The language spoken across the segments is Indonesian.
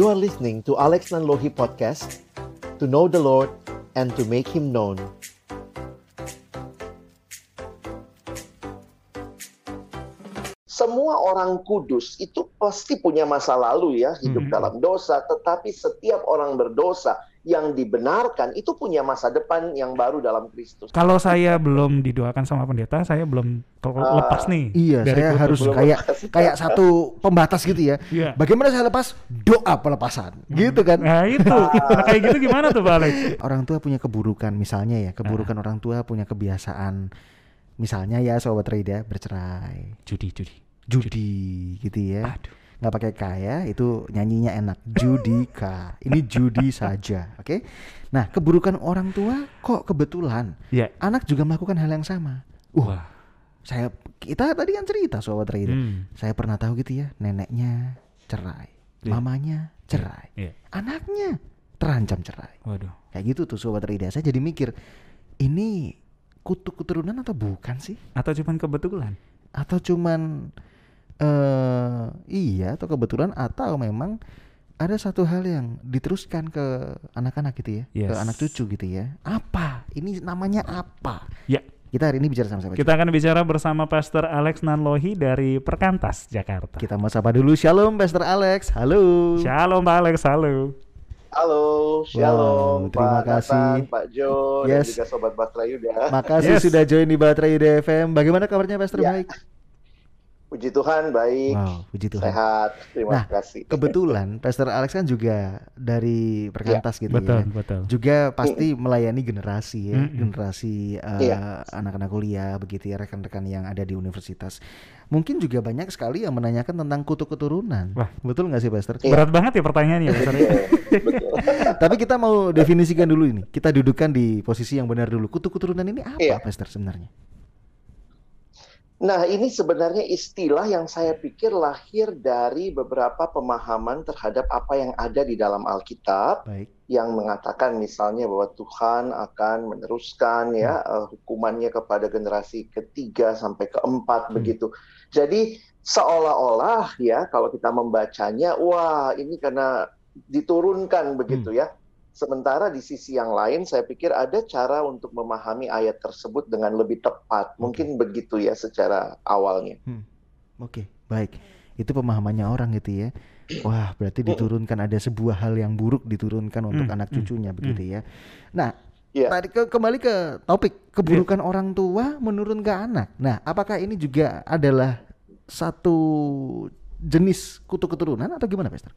You are listening to Alex Nanlohi Podcast To know the Lord and to make Him known semua orang kudus itu pasti punya masa lalu ya, hidup Mhm. dalam dosa, tetapi setiap orang berdosa yang dibenarkan itu punya masa depan yang baru dalam Kristus. Kalau saya belum didoakan sama pendeta, saya belum Ah, lepas nih. Iya, dari saya harus Belum kayak lepas. kayak satu pembatas gitu ya. Iya. Bagaimana saya lepas? Doa pelepasan. Gitu kan. Nah itu, nah, kayak gitu gimana tuh Pak Alex? Orang tua punya keburukan misalnya ya, keburukan orang tua punya kebiasaan misalnya ya sobat Rida bercerai, Judi, judi. judi gitu ya. Aduh. Nggak pakai K ya, itu nyanyinya enak. Judika. Ini judi saja, oke? Nah, keburukan orang tua kok kebetulan Iya. anak juga melakukan hal yang sama. Uh, Wah. saya kita tadi kan cerita sobat Rida. Hmm. Saya pernah tahu gitu ya, neneknya cerai, Iya. mamanya cerai, Iya. anaknya terancam cerai. Waduh. Kayak gitu tuh sobat Rida. Saya jadi mikir, ini kutuk keturunan atau bukan sih? Atau cuman kebetulan? Atau cuman eh iya atau kebetulan atau memang ada satu hal yang diteruskan ke anak-anak gitu ya, ke Yes. anak cucu gitu ya. Apa? Ini namanya apa? Ya. Kita hari ini bicara sama siapa? Kita akan bicara bersama Pastor Alex Nanlohi dari Perkantas, Jakarta. Kita mau sapa dulu. Shalom Pastor Alex. Halo. Shalom Pak Alex, halo. Halo, shalom Wow, terima Pak kasih. Nathan, Pak Jo, dan Yes. juga Sobat Basra Yuda. Makasih Yes. sudah join di Baterai UDFM. Bagaimana kabarnya Pastor Ya. baik? Puji Tuhan, baik, Wow, puji Tuhan. sehat, terima Nah, kasih. Kebetulan Pastor Alex kan juga dari Perkantas gitu Betul, ya. betul. Juga pasti melayani generasi ya, Mm-mm. generasi uh, Iya. anak-anak kuliah begitu ya, rekan-rekan yang ada di universitas. Mungkin juga banyak sekali yang menanyakan tentang kutu keturunan. Wah. betul nggak sih Pastor? Iya. Berat banget ya pertanyaannya, Pastor. Betul, betul. Tapi kita mau definisikan dulu ini. Kita dudukan di posisi yang benar dulu. Kutu keturunan ini apa, Iya. Pastor sebenarnya? Nah, ini sebenarnya istilah yang saya pikir lahir dari beberapa pemahaman terhadap apa yang ada di dalam Alkitab. Baik. yang mengatakan misalnya bahwa Tuhan akan meneruskan ya eh, hukumannya kepada generasi ketiga sampai keempat begitu. Jadi seolah-olah ya kalau kita membacanya wah ini karena diturunkan begitu ya. Sementara di sisi yang lain saya pikir ada cara untuk memahami ayat tersebut dengan lebih tepat. Mungkin begitu ya secara awalnya. Oke, baik. Itu pemahamannya orang gitu ya. Wah, berarti diturunkan ada sebuah hal yang buruk diturunkan untuk Hmm, anak hmm, cucunya begitu ya. Nah, Iya. tadi ke- kembali ke topik keburukan orang tua menurun ke anak. Nah, apakah ini juga adalah satu jenis kutu keturunan atau gimana, Pastor?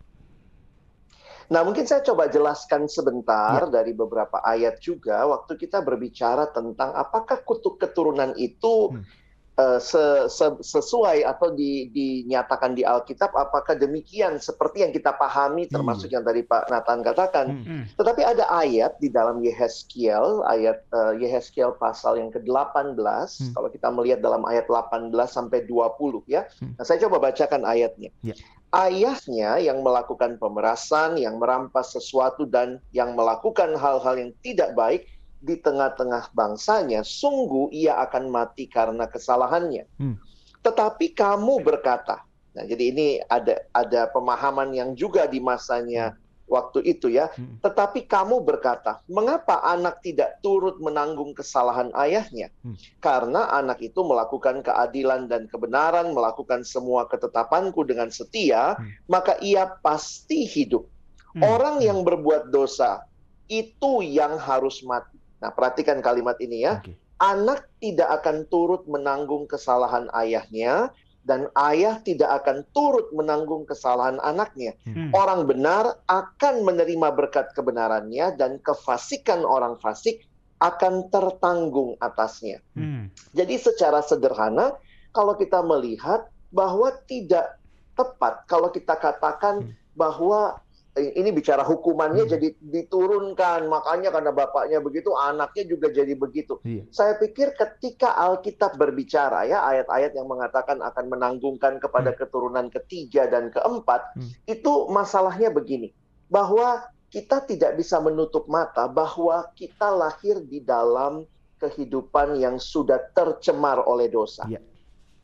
Nah, mungkin saya coba jelaskan sebentar Ya. dari beberapa ayat juga waktu kita berbicara tentang apakah kutuk keturunan itu Hmm. Eh, se- se- sesuai atau di- dinyatakan di Alkitab apakah demikian seperti yang kita pahami termasuk yang tadi Pak Nathan katakan. Hmm. Hmm. Tetapi ada ayat di dalam Yehezkiel, ayat eh, Yehezkiel pasal yang ke-18, Hmm. kalau kita melihat dalam ayat 18 sampai 20 ya. Hmm. Nah, saya coba bacakan ayatnya. Ya. Ayahnya yang melakukan pemerasan, yang merampas sesuatu dan yang melakukan hal-hal yang tidak baik di tengah-tengah bangsanya, sungguh ia akan mati karena kesalahannya. Hmm. Tetapi kamu berkata, nah jadi ini ada ada pemahaman yang juga di masanya waktu itu ya. Hmm. Tetapi kamu berkata, mengapa anak tidak turut menanggung kesalahan ayahnya? Hmm. Karena anak itu melakukan keadilan dan kebenaran, melakukan semua ketetapanku dengan setia, Hmm. maka ia pasti hidup. Hmm. Orang yang berbuat dosa itu yang harus mati. Nah, perhatikan kalimat ini ya Oke. anak tidak akan turut menanggung kesalahan ayahnya dan ayah tidak akan turut menanggung kesalahan anaknya. Hmm. Orang benar akan menerima berkat kebenarannya dan kefasikan orang fasik akan tertanggung atasnya. Hmm. Jadi secara sederhana kalau kita melihat bahwa tidak tepat kalau kita katakan Hmm. bahwa ini bicara hukumannya Hmm. jadi diturunkan makanya karena bapaknya begitu anaknya juga jadi begitu. Iya. Saya pikir ketika Alkitab berbicara ya ayat-ayat yang mengatakan akan menanggungkan kepada keturunan ketiga dan keempat Hmm. itu masalahnya begini bahwa kita tidak bisa menutup mata bahwa kita lahir di dalam kehidupan yang sudah tercemar oleh dosa. Iya.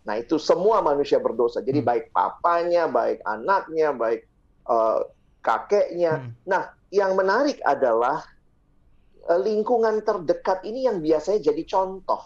Nah, itu semua manusia berdosa. Jadi Hmm. baik papanya, baik anaknya, baik eh, kakeknya. Hmm. Nah, yang menarik adalah eh, lingkungan terdekat ini yang biasanya jadi contoh.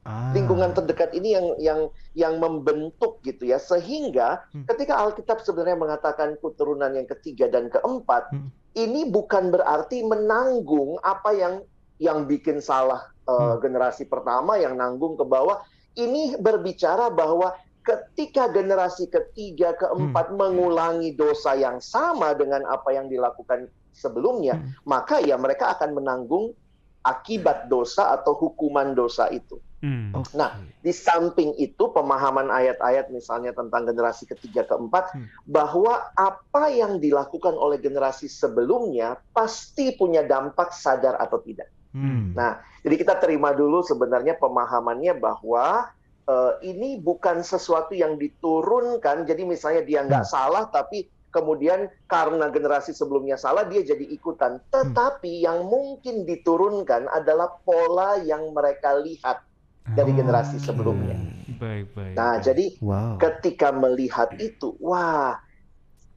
Ah. Lingkungan terdekat ini yang yang yang membentuk gitu ya, sehingga Hmm. ketika Alkitab sebenarnya mengatakan keturunan yang ketiga dan keempat, Hmm. ini bukan berarti menanggung apa yang yang bikin salah Hmm. generasi pertama yang nanggung ke bawah. Ini berbicara bahwa ketika generasi ketiga, keempat mengulangi dosa yang sama dengan apa yang dilakukan sebelumnya, Hmm. maka ya mereka akan menanggung akibat dosa atau hukuman dosa itu. Hmm. Oke. Nah, Di samping itu pemahaman ayat-ayat misalnya tentang generasi ketiga keempat Hmm. bahwa apa yang dilakukan oleh generasi sebelumnya pasti punya dampak sadar atau tidak. Hmm. Nah, Jadi kita terima dulu sebenarnya pemahamannya bahwa eh, ini bukan sesuatu yang diturunkan. Jadi misalnya dia nggak Hmm. salah tapi kemudian karena generasi sebelumnya salah dia jadi ikutan. Tetapi yang mungkin diturunkan adalah pola yang mereka lihat dari generasi Oke. sebelumnya. Baik, baik. Nah, baik. jadi Wow. ketika melihat itu, wah,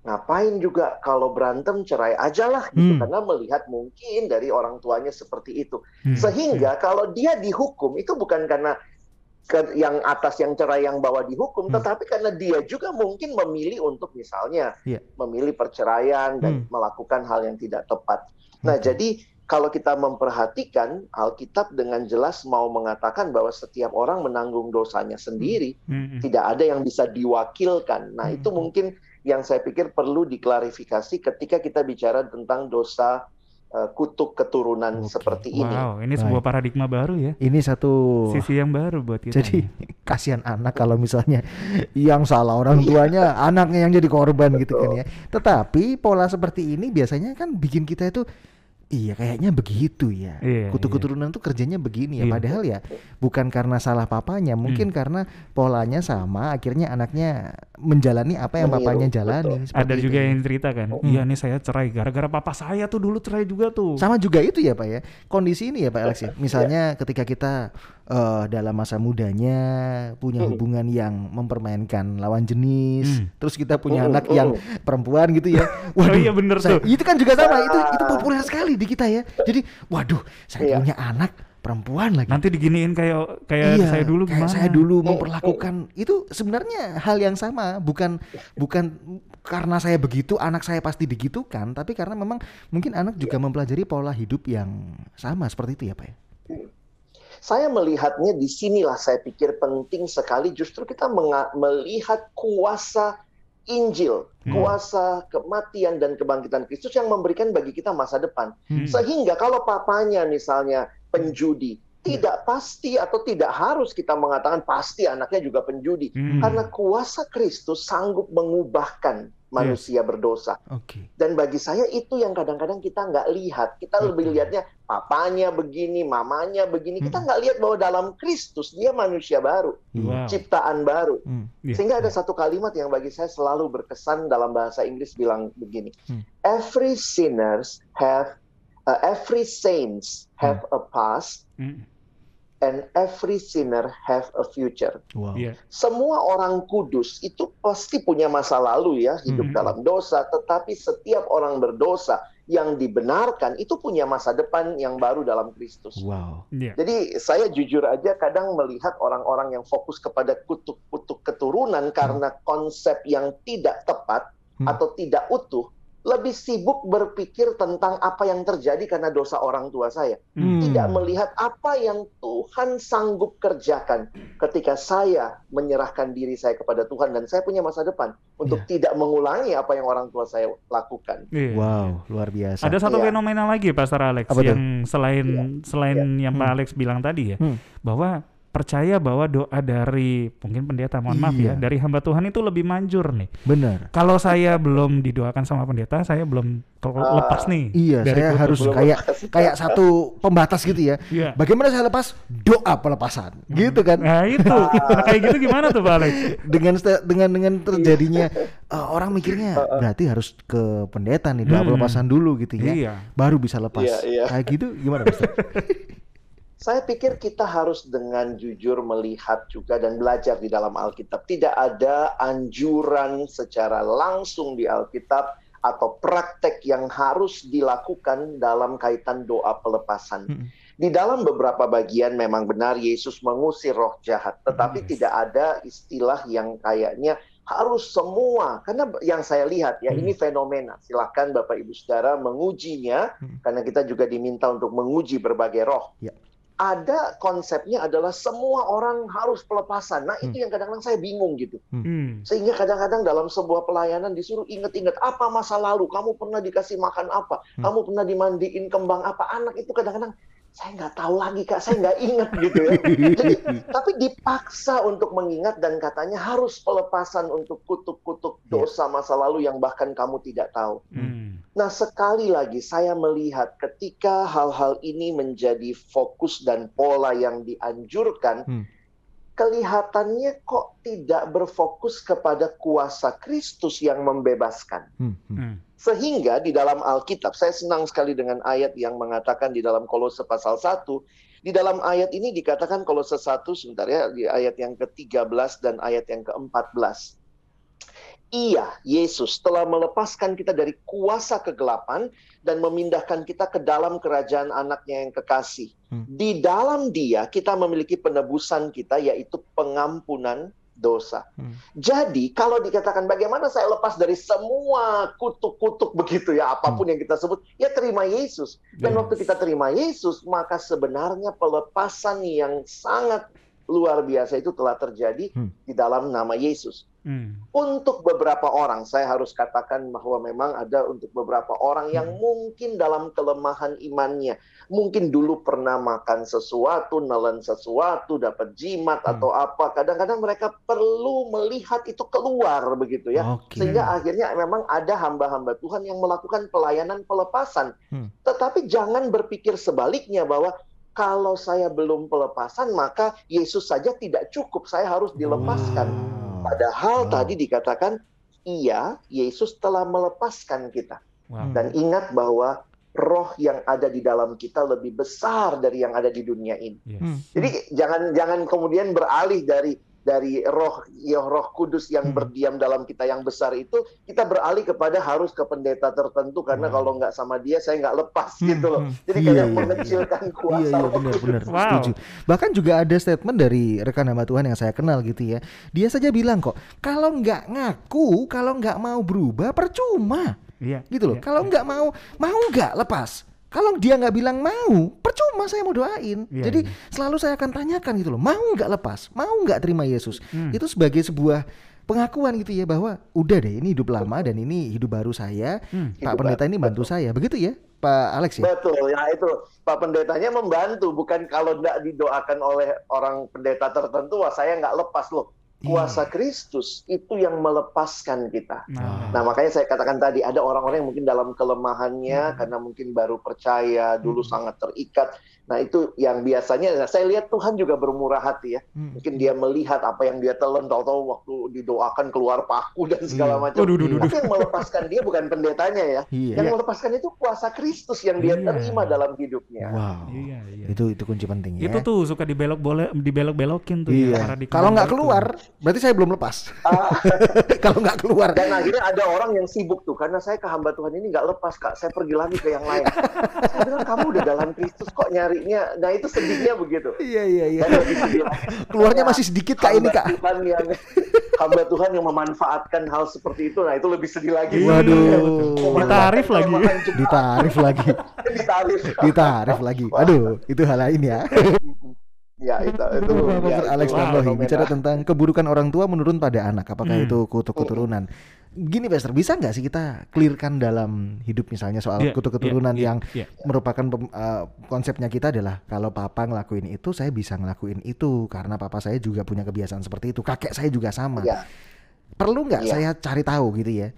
ngapain juga kalau berantem cerai aja lah gitu Hmm. karena melihat mungkin dari orang tuanya seperti itu. Hmm. Sehingga kalau dia dihukum itu bukan karena ke- yang atas yang cerai yang bawah dihukum, Hmm. tetapi karena dia juga mungkin memilih untuk misalnya Iya. memilih perceraian dan Hmm. melakukan hal yang tidak tepat. Nah, jadi kalau kita memperhatikan Alkitab dengan jelas mau mengatakan bahwa setiap orang menanggung dosanya sendiri Hmm, hmm. tidak ada yang bisa diwakilkan. Nah, Hmm. itu mungkin yang saya pikir perlu diklarifikasi ketika kita bicara tentang dosa eh, kutuk keturunan Oke. seperti ini. Wow, ini sebuah paradigma baru ya. Ini satu Sisi yang baru buat kita. Jadi kasihan anak kalau misalnya yang salah orang tuanya, anaknya yang jadi korban gitu kan ya. Tetapi pola seperti ini biasanya kan bikin kita itu iya kayaknya begitu ya. Iya, Kutu iya. keturunan tuh kerjanya begini ya. Iya. Padahal ya bukan karena salah papanya, mungkin karena polanya sama, akhirnya anaknya menjalani apa yang Meniru, papanya betul. jalani. ada juga ya. yang cerita kan, Hmm. iya nih saya cerai gara-gara papa saya tuh dulu cerai juga tuh. Sama juga itu ya Pak ya. Kondisi ini ya Pak Alex ya. Misalnya ketika kita eh, dalam masa mudanya punya Hmm. hubungan yang mempermainkan lawan jenis, Hmm. terus kita punya Hmm, anak hmm. yang perempuan gitu ya. Oh iya bener saya- tuh. Itu kan juga sama. Itu itu populer sekali di kita ya. Jadi, waduh, saya Iya. punya anak perempuan lagi. Nanti diginiin kayak kayak Iya, saya dulu kayak gimana? saya dulu Hmm, memperlakukan itu sebenarnya hal yang sama, bukan bukan karena saya begitu anak saya pasti digitukan, tapi karena memang mungkin anak juga mempelajari pola hidup yang sama seperti itu ya Pak ya. Saya melihatnya di sinilah saya pikir penting sekali justru kita melihat kuasa Injil, Hmm. kuasa kematian dan kebangkitan Kristus yang memberikan bagi kita masa depan. Hmm. Sehingga kalau papanya misalnya penjudi, Iya. tidak pasti atau tidak harus kita mengatakan pasti anaknya juga penjudi. Hmm. Karena kuasa Kristus sanggup mengubahkan manusia berdosa. Oke. Dan bagi saya itu yang kadang-kadang kita nggak lihat. Kita lebih lihatnya papanya begini, mamanya begini. Kita Hmm. nggak lihat bahwa dalam Kristus dia manusia baru, Wow. ciptaan baru. Hmm. Iya, Sehingga ada iya. satu kalimat yang bagi saya selalu berkesan dalam bahasa Inggris bilang begini. Hmm. Every sinners have uh, every saints have a past Hmm. and every sinner have a future. Wow. Iya. Semua orang kudus itu pasti punya masa lalu ya, hidup Mhm. dalam dosa, tetapi setiap orang berdosa yang dibenarkan itu punya masa depan yang baru dalam Kristus. Wow. Iya. Jadi saya jujur aja kadang melihat orang-orang yang fokus kepada kutuk-kutuk keturunan karena konsep yang tidak tepat Hmm. atau tidak utuh, lebih sibuk berpikir tentang apa yang terjadi karena dosa orang tua saya. Hmm. Tidak melihat apa yang Tuhan sanggup kerjakan ketika saya menyerahkan diri saya kepada Tuhan dan saya punya masa depan untuk tidak mengulangi apa yang orang tua saya lakukan. Iya. Wow, luar biasa. Ada satu Iya. fenomena lagi Pastor Alex Apa yang selain selain yang Pak Hmm. Alex bilang tadi ya, Hmm. bahwa percaya bahwa doa dari mungkin pendeta mohon maaf Iya. ya, dari hamba Tuhan itu lebih manjur nih. Benar. Kalau saya belum didoakan sama pendeta, saya belum Ah, lepas nih. Iya, dari saya kutuk. harus Belum kayak lepas. kayak satu pembatas gitu ya. Iya. Bagaimana saya lepas? Doa pelepasan. Gitu kan. Nah itu, nah, kayak gitu gimana tuh Pak Alex? dengan dengan dengan terjadinya eh, orang mikirnya berarti harus ke pendeta nih doa Hmm. pelepasan dulu gitu ya Iya. baru bisa lepas Iya, iya. kayak gitu gimana Mas? Saya pikir kita harus dengan jujur melihat juga dan belajar di dalam Alkitab. Tidak ada anjuran secara langsung di Alkitab atau praktek yang harus dilakukan dalam kaitan doa pelepasan. Mm. Di dalam beberapa bagian memang benar Yesus mengusir roh jahat, tetapi Yes. tidak ada istilah yang kayaknya harus semua. Karena yang saya lihat ya Hmm. ini fenomena. Silahkan Bapak Ibu Saudara mengujinya Hmm. karena kita juga diminta untuk menguji berbagai roh. Ya. Ada konsepnya adalah semua orang harus pelepasan. Nah, itu yang kadang-kadang saya bingung gitu. Hmm. Sehingga kadang-kadang dalam sebuah pelayanan disuruh ingat-ingat apa masa lalu, kamu pernah dikasih makan apa, Hmm. kamu pernah dimandiin kembang apa, anak itu kadang-kadang saya nggak tahu lagi kak, saya nggak ingat gitu ya. Jadi, tapi dipaksa untuk mengingat dan katanya harus pelepasan untuk kutuk-kutuk Ya. dosa masa lalu yang bahkan kamu tidak tahu. Hmm. Nah, sekali lagi saya melihat ketika hal-hal ini menjadi fokus dan pola yang dianjurkan, Hmm. kelihatannya kok tidak berfokus kepada kuasa Kristus yang membebaskan. Hmm, hmm. Hmm. Sehingga di dalam Alkitab, saya senang sekali dengan ayat yang mengatakan di dalam Kolose pasal 1, di dalam ayat ini dikatakan Kolose 1 sebentar ya, di ayat yang ke-13 dan ayat yang ke-14. Ia, Yesus, telah melepaskan kita dari kuasa kegelapan dan memindahkan kita ke dalam kerajaan anaknya yang kekasih. Hmm. Di dalam dia kita memiliki penebusan kita yaitu pengampunan dosa. Hmm. Jadi kalau dikatakan bagaimana saya lepas dari semua kutuk-kutuk begitu ya apa pun yang kita sebut ya terima Yesus. Dan Yes. waktu kita terima Yesus maka sebenarnya pelepasan yang sangat luar biasa itu telah terjadi Hmm. di dalam nama Yesus. Hmm. Untuk beberapa orang, saya harus katakan bahwa memang ada untuk beberapa orang yang Hmm. mungkin dalam kelemahan imannya, mungkin dulu pernah makan sesuatu, nelen sesuatu, dapat jimat Hmm. atau apa. Kadang-kadang mereka perlu melihat itu keluar begitu ya. Oke. Sehingga akhirnya memang ada hamba-hamba Tuhan yang melakukan pelayanan pelepasan. Hmm. Tetapi jangan berpikir sebaliknya bahwa kalau saya belum pelepasan maka Yesus saja tidak cukup, saya harus dilepaskan. Wow. Padahal Wow. tadi dikatakan, iya, Yesus telah melepaskan kita. Wow. Dan ingat bahwa roh yang ada di dalam kita lebih besar dari yang ada di dunia ini. Yes. Hmm. Jadi jangan jangan kemudian beralih dari dari roh ya roh kudus yang Hmm. berdiam dalam kita yang besar itu kita beralih kepada harus ke pendeta tertentu karena Wow. kalau nggak sama dia saya nggak lepas Hmm, gitu loh. hmm. Jadi Iya, kayak iya, mengecilkan kuasa Iya iya roh benar benar Wow. setuju. Bahkan juga ada statement dari rekan hamba Tuhan yang saya kenal gitu ya. Dia saja bilang kok kalau nggak ngaku, kalau nggak mau berubah percuma Iya. gitu loh. iya, Kalau iya. nggak mau mau nggak lepas. Kalau dia nggak bilang mau, percuma saya mau doain. Iya, Jadi iya. selalu saya akan tanyakan gitu loh, mau nggak lepas, mau nggak terima Yesus. Hmm. Itu sebagai sebuah pengakuan gitu ya bahwa udah deh ini hidup lama dan ini hidup baru saya. Hmm. Pak Hidup pendeta ini bantu saya, begitu ya, Pak Alex ya? Betul, ya itu Pak Pendetanya membantu, bukan kalau tidak didoakan oleh orang pendeta tertentu, wah saya nggak lepas loh. Kuasa Kristus itu yang melepaskan kita. Nah, Nah makanya saya katakan tadi ada orang-orang yang mungkin dalam kelemahannya Hmm. karena mungkin baru percaya dulu Hmm. sangat terikat. Nah itu yang biasanya nah, saya lihat Tuhan juga bermurah hati ya. Hmm. Mungkin dia melihat apa yang dia telan tahu-tahu waktu didoakan keluar paku dan segala Iya. macam. Waduh, duh, duh, duh. Tapi yang melepaskan dia bukan pendetanya ya. Iya. Yang melepaskan itu kuasa Kristus yang dia Iya. terima dalam hidupnya. Wow. Iya, iya. Itu itu kunci penting ya. Itu tuh suka dibelok boleh dibelok-belokin tuh Iya. ya Kalau nggak itu. keluar, berarti saya belum lepas. Ah, Kalau nggak keluar. dan akhirnya ada orang yang sibuk tuh karena saya ke hamba Tuhan ini nggak lepas kak, saya pergi lagi ke yang lain. saya bilang kamu udah dalam Kristus kok nyarinya. Nah itu sedihnya begitu. Iya iya iya. Dan lebih sedih lagi, Keluarnya masih sedikit kak ini kak. Tuhan yang hamba Tuhan yang memanfaatkan hal seperti itu, nah itu lebih sedih lagi. Iya, Waduh. Memanfaatkan Ditarif lagi. Ditarif lagi. Ditarif. Ditarif lagi. Aduh, itu hal lain ya. Ya itu itu. Ya, Alex fenomena. bicara tentang keburukan orang tua menurun pada anak. Apakah Hmm. itu kutuk keturunan? Gini Pastor, bisa nggak sih kita clearkan dalam hidup misalnya soal kutuk iya, keturunan iya, yang iya. merupakan pem- eh, konsepnya kita adalah kalau papa ngelakuin itu saya bisa ngelakuin itu. Karena papa saya juga punya kebiasaan seperti itu. Kakek saya juga sama. Ya. perlu nggak Iya. saya cari tahu gitu ya?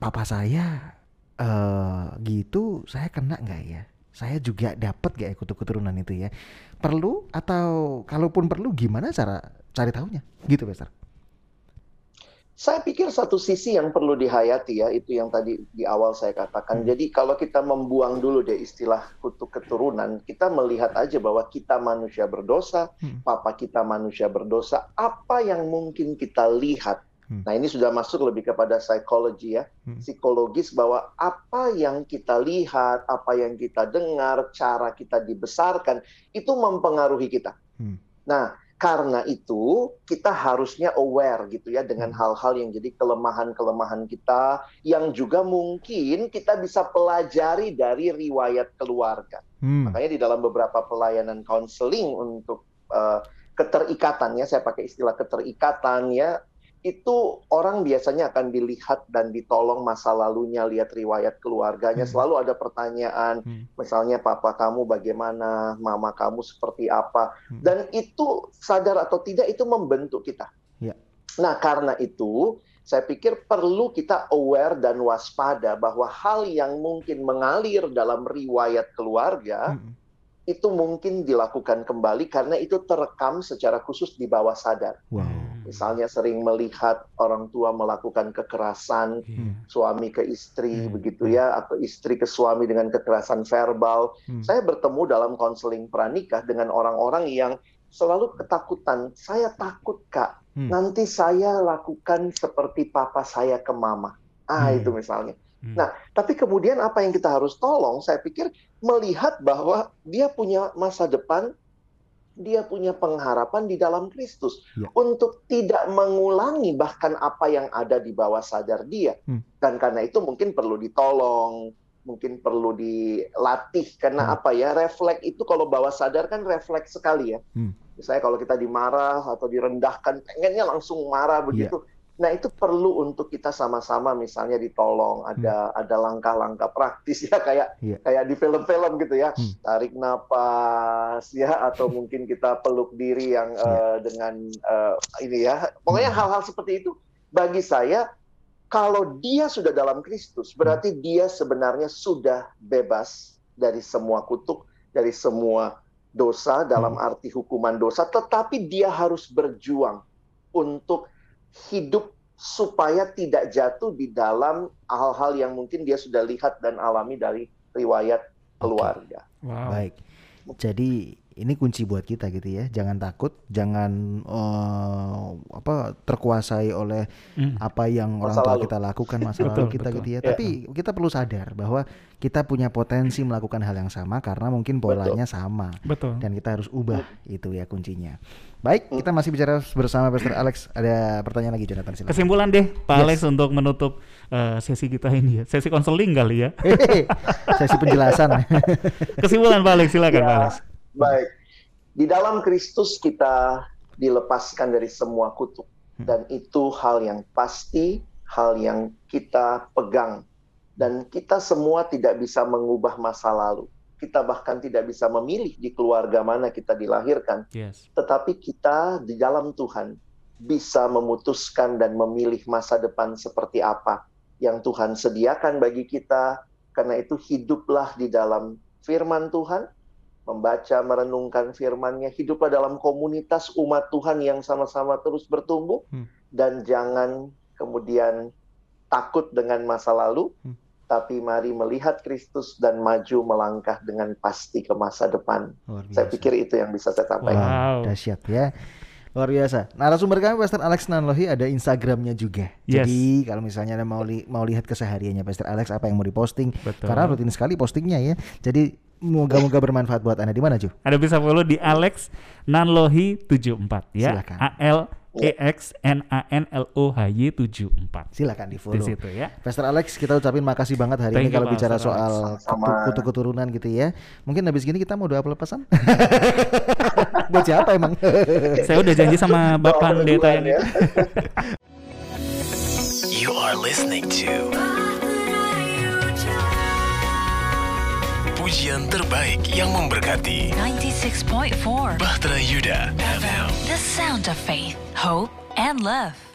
Papa saya eh gitu saya kena nggak ya? Saya juga dapat gak ya kutuk keturunan itu ya? Perlu atau kalaupun perlu gimana cara cari tahunya? Gitu Pastor Saya pikir satu sisi yang perlu dihayati ya, itu yang tadi di awal saya katakan. Hmm. Jadi kalau kita membuang dulu deh istilah kutuk keturunan, kita melihat aja bahwa kita manusia berdosa, Hmm. papa kita manusia berdosa, apa yang mungkin kita lihat Hmm. Nah, ini sudah masuk lebih kepada psikologi ya, psikologis bahwa apa yang kita lihat, apa yang kita dengar, cara kita dibesarkan itu mempengaruhi kita. Nah, karena itu kita harusnya aware gitu ya dengan hal-hal yang jadi kelemahan-kelemahan kita yang juga mungkin kita bisa pelajari dari riwayat keluarga. Hmm. Makanya di dalam beberapa pelayanan konseling untuk eh, keterikatan ya, saya pakai istilah keterikatan ya, itu orang biasanya akan dilihat dan ditolong masa lalunya, lihat riwayat keluarganya. Hmm. Selalu ada pertanyaan, Hmm. misalnya papa kamu bagaimana, mama kamu seperti apa, Hmm. dan itu sadar atau tidak itu membentuk kita. Ya. Nah karena itu saya pikir perlu kita aware dan waspada bahwa hal yang mungkin mengalir dalam riwayat keluarga Hmm. itu mungkin dilakukan kembali karena itu terekam secara khusus di bawah sadar. Wow. Misalnya sering melihat orang tua melakukan kekerasan Hmm. suami ke istri Hmm. begitu ya atau istri ke suami dengan kekerasan verbal. Hmm. Saya bertemu dalam konseling pranikah dengan orang-orang yang selalu ketakutan. Saya takut, Kak. Hmm. Nanti saya lakukan seperti papa saya ke mama. Ah, Hmm. itu misalnya. Hmm. Nah, tapi kemudian apa yang kita harus tolong? Saya pikir melihat bahwa dia punya masa depan, dia punya pengharapan di dalam Kristus Ya. untuk tidak mengulangi bahkan apa yang ada di bawah sadar dia. Hmm. Dan karena itu mungkin perlu ditolong, mungkin perlu dilatih karena Hmm. apa ya? Refleks itu kalau bawah sadar kan refleks sekali ya. Hmm. Misalnya kalau kita dimarah atau direndahkan, pengennya langsung marah begitu. Nah itu perlu untuk kita sama-sama misalnya ditolong ada ada langkah-langkah praktis ya kayak Iya. kayak di film-film gitu ya Hmm. tarik napas ya atau mungkin kita peluk diri yang Iya. eh, dengan eh, ini ya pokoknya Hmm. hal-hal seperti itu bagi saya kalau dia sudah dalam Kristus berarti dia sebenarnya sudah bebas dari semua kutuk dari semua dosa dalam arti hukuman dosa tetapi dia harus berjuang untuk hidup supaya tidak jatuh di dalam hal-hal yang mungkin dia sudah lihat dan alami dari riwayat keluarga. Wow. Baik. Jadi ini kunci buat kita gitu ya. Jangan takut, jangan eh, apa terkuasai oleh Hmm. apa yang orang Masa tua lalu. kita lakukan masa Betul, lalu kita betul. gitu ya. Ya. Tapi kita perlu sadar bahwa kita punya potensi melakukan hal yang sama karena mungkin polanya sama Betul. dan kita harus ubah itu ya kuncinya. Baik, kita masih bicara bersama Pastor Alex. Ada pertanyaan lagi Jonathan silakan. Kesimpulan deh Pak Yes. Alex untuk menutup eh, sesi kita ini ya. Sesi konseling kali ya. Sesi penjelasan. Kesimpulan Pak Alex silakan Ya. Pak Alex. Baik, di dalam Kristus kita dilepaskan dari semua kutuk Hmm. dan itu hal yang pasti, hal yang kita pegang dan kita semua tidak bisa mengubah masa lalu. Kita bahkan tidak bisa memilih di keluarga mana kita dilahirkan. Yes. tetapi kita di dalam Tuhan bisa memutuskan dan memilih masa depan seperti apa yang Tuhan sediakan bagi kita. Karena itu hiduplah di dalam firman Tuhan, membaca, merenungkan firman-Nya, hiduplah dalam komunitas umat Tuhan yang sama-sama terus bertumbuh Hmm. dan jangan kemudian takut dengan masa lalu, Hmm. tapi mari melihat Kristus dan maju melangkah dengan pasti ke masa depan. Luar Saya pikir itu yang bisa saya sampaikan. Wow. Dahsyat ya. Luar biasa. Narasumber kami Pastor Alex Nanlohi ada Instagramnya juga. Yes. Jadi kalau misalnya Anda mau li- mau lihat kesehariannya Pastor Alex apa yang mau diposting, Betul. karena rutin sekali postingnya ya. Jadi moga-moga bermanfaat buat Anda di mana Ju? Anda bisa follow di Alex Nanlohi 74 ya. Silakan. A L E X N A N L O H Y 74. Silakan di Di follow. situ ya. Pastor Alex kita ucapin makasih banget hari Thank ini kalau bicara Pastor soal kutu, kutu keturunan gitu ya. Mungkin habis gini kita mau doa pelepasan. Buat siapa emang? Saya udah janji sama Bapak Pendeta ya. You are listening to Pujian terbaik yang memberkati 96.4 Bahtera Yuda FM The Sound of Faith, Hope, and Love.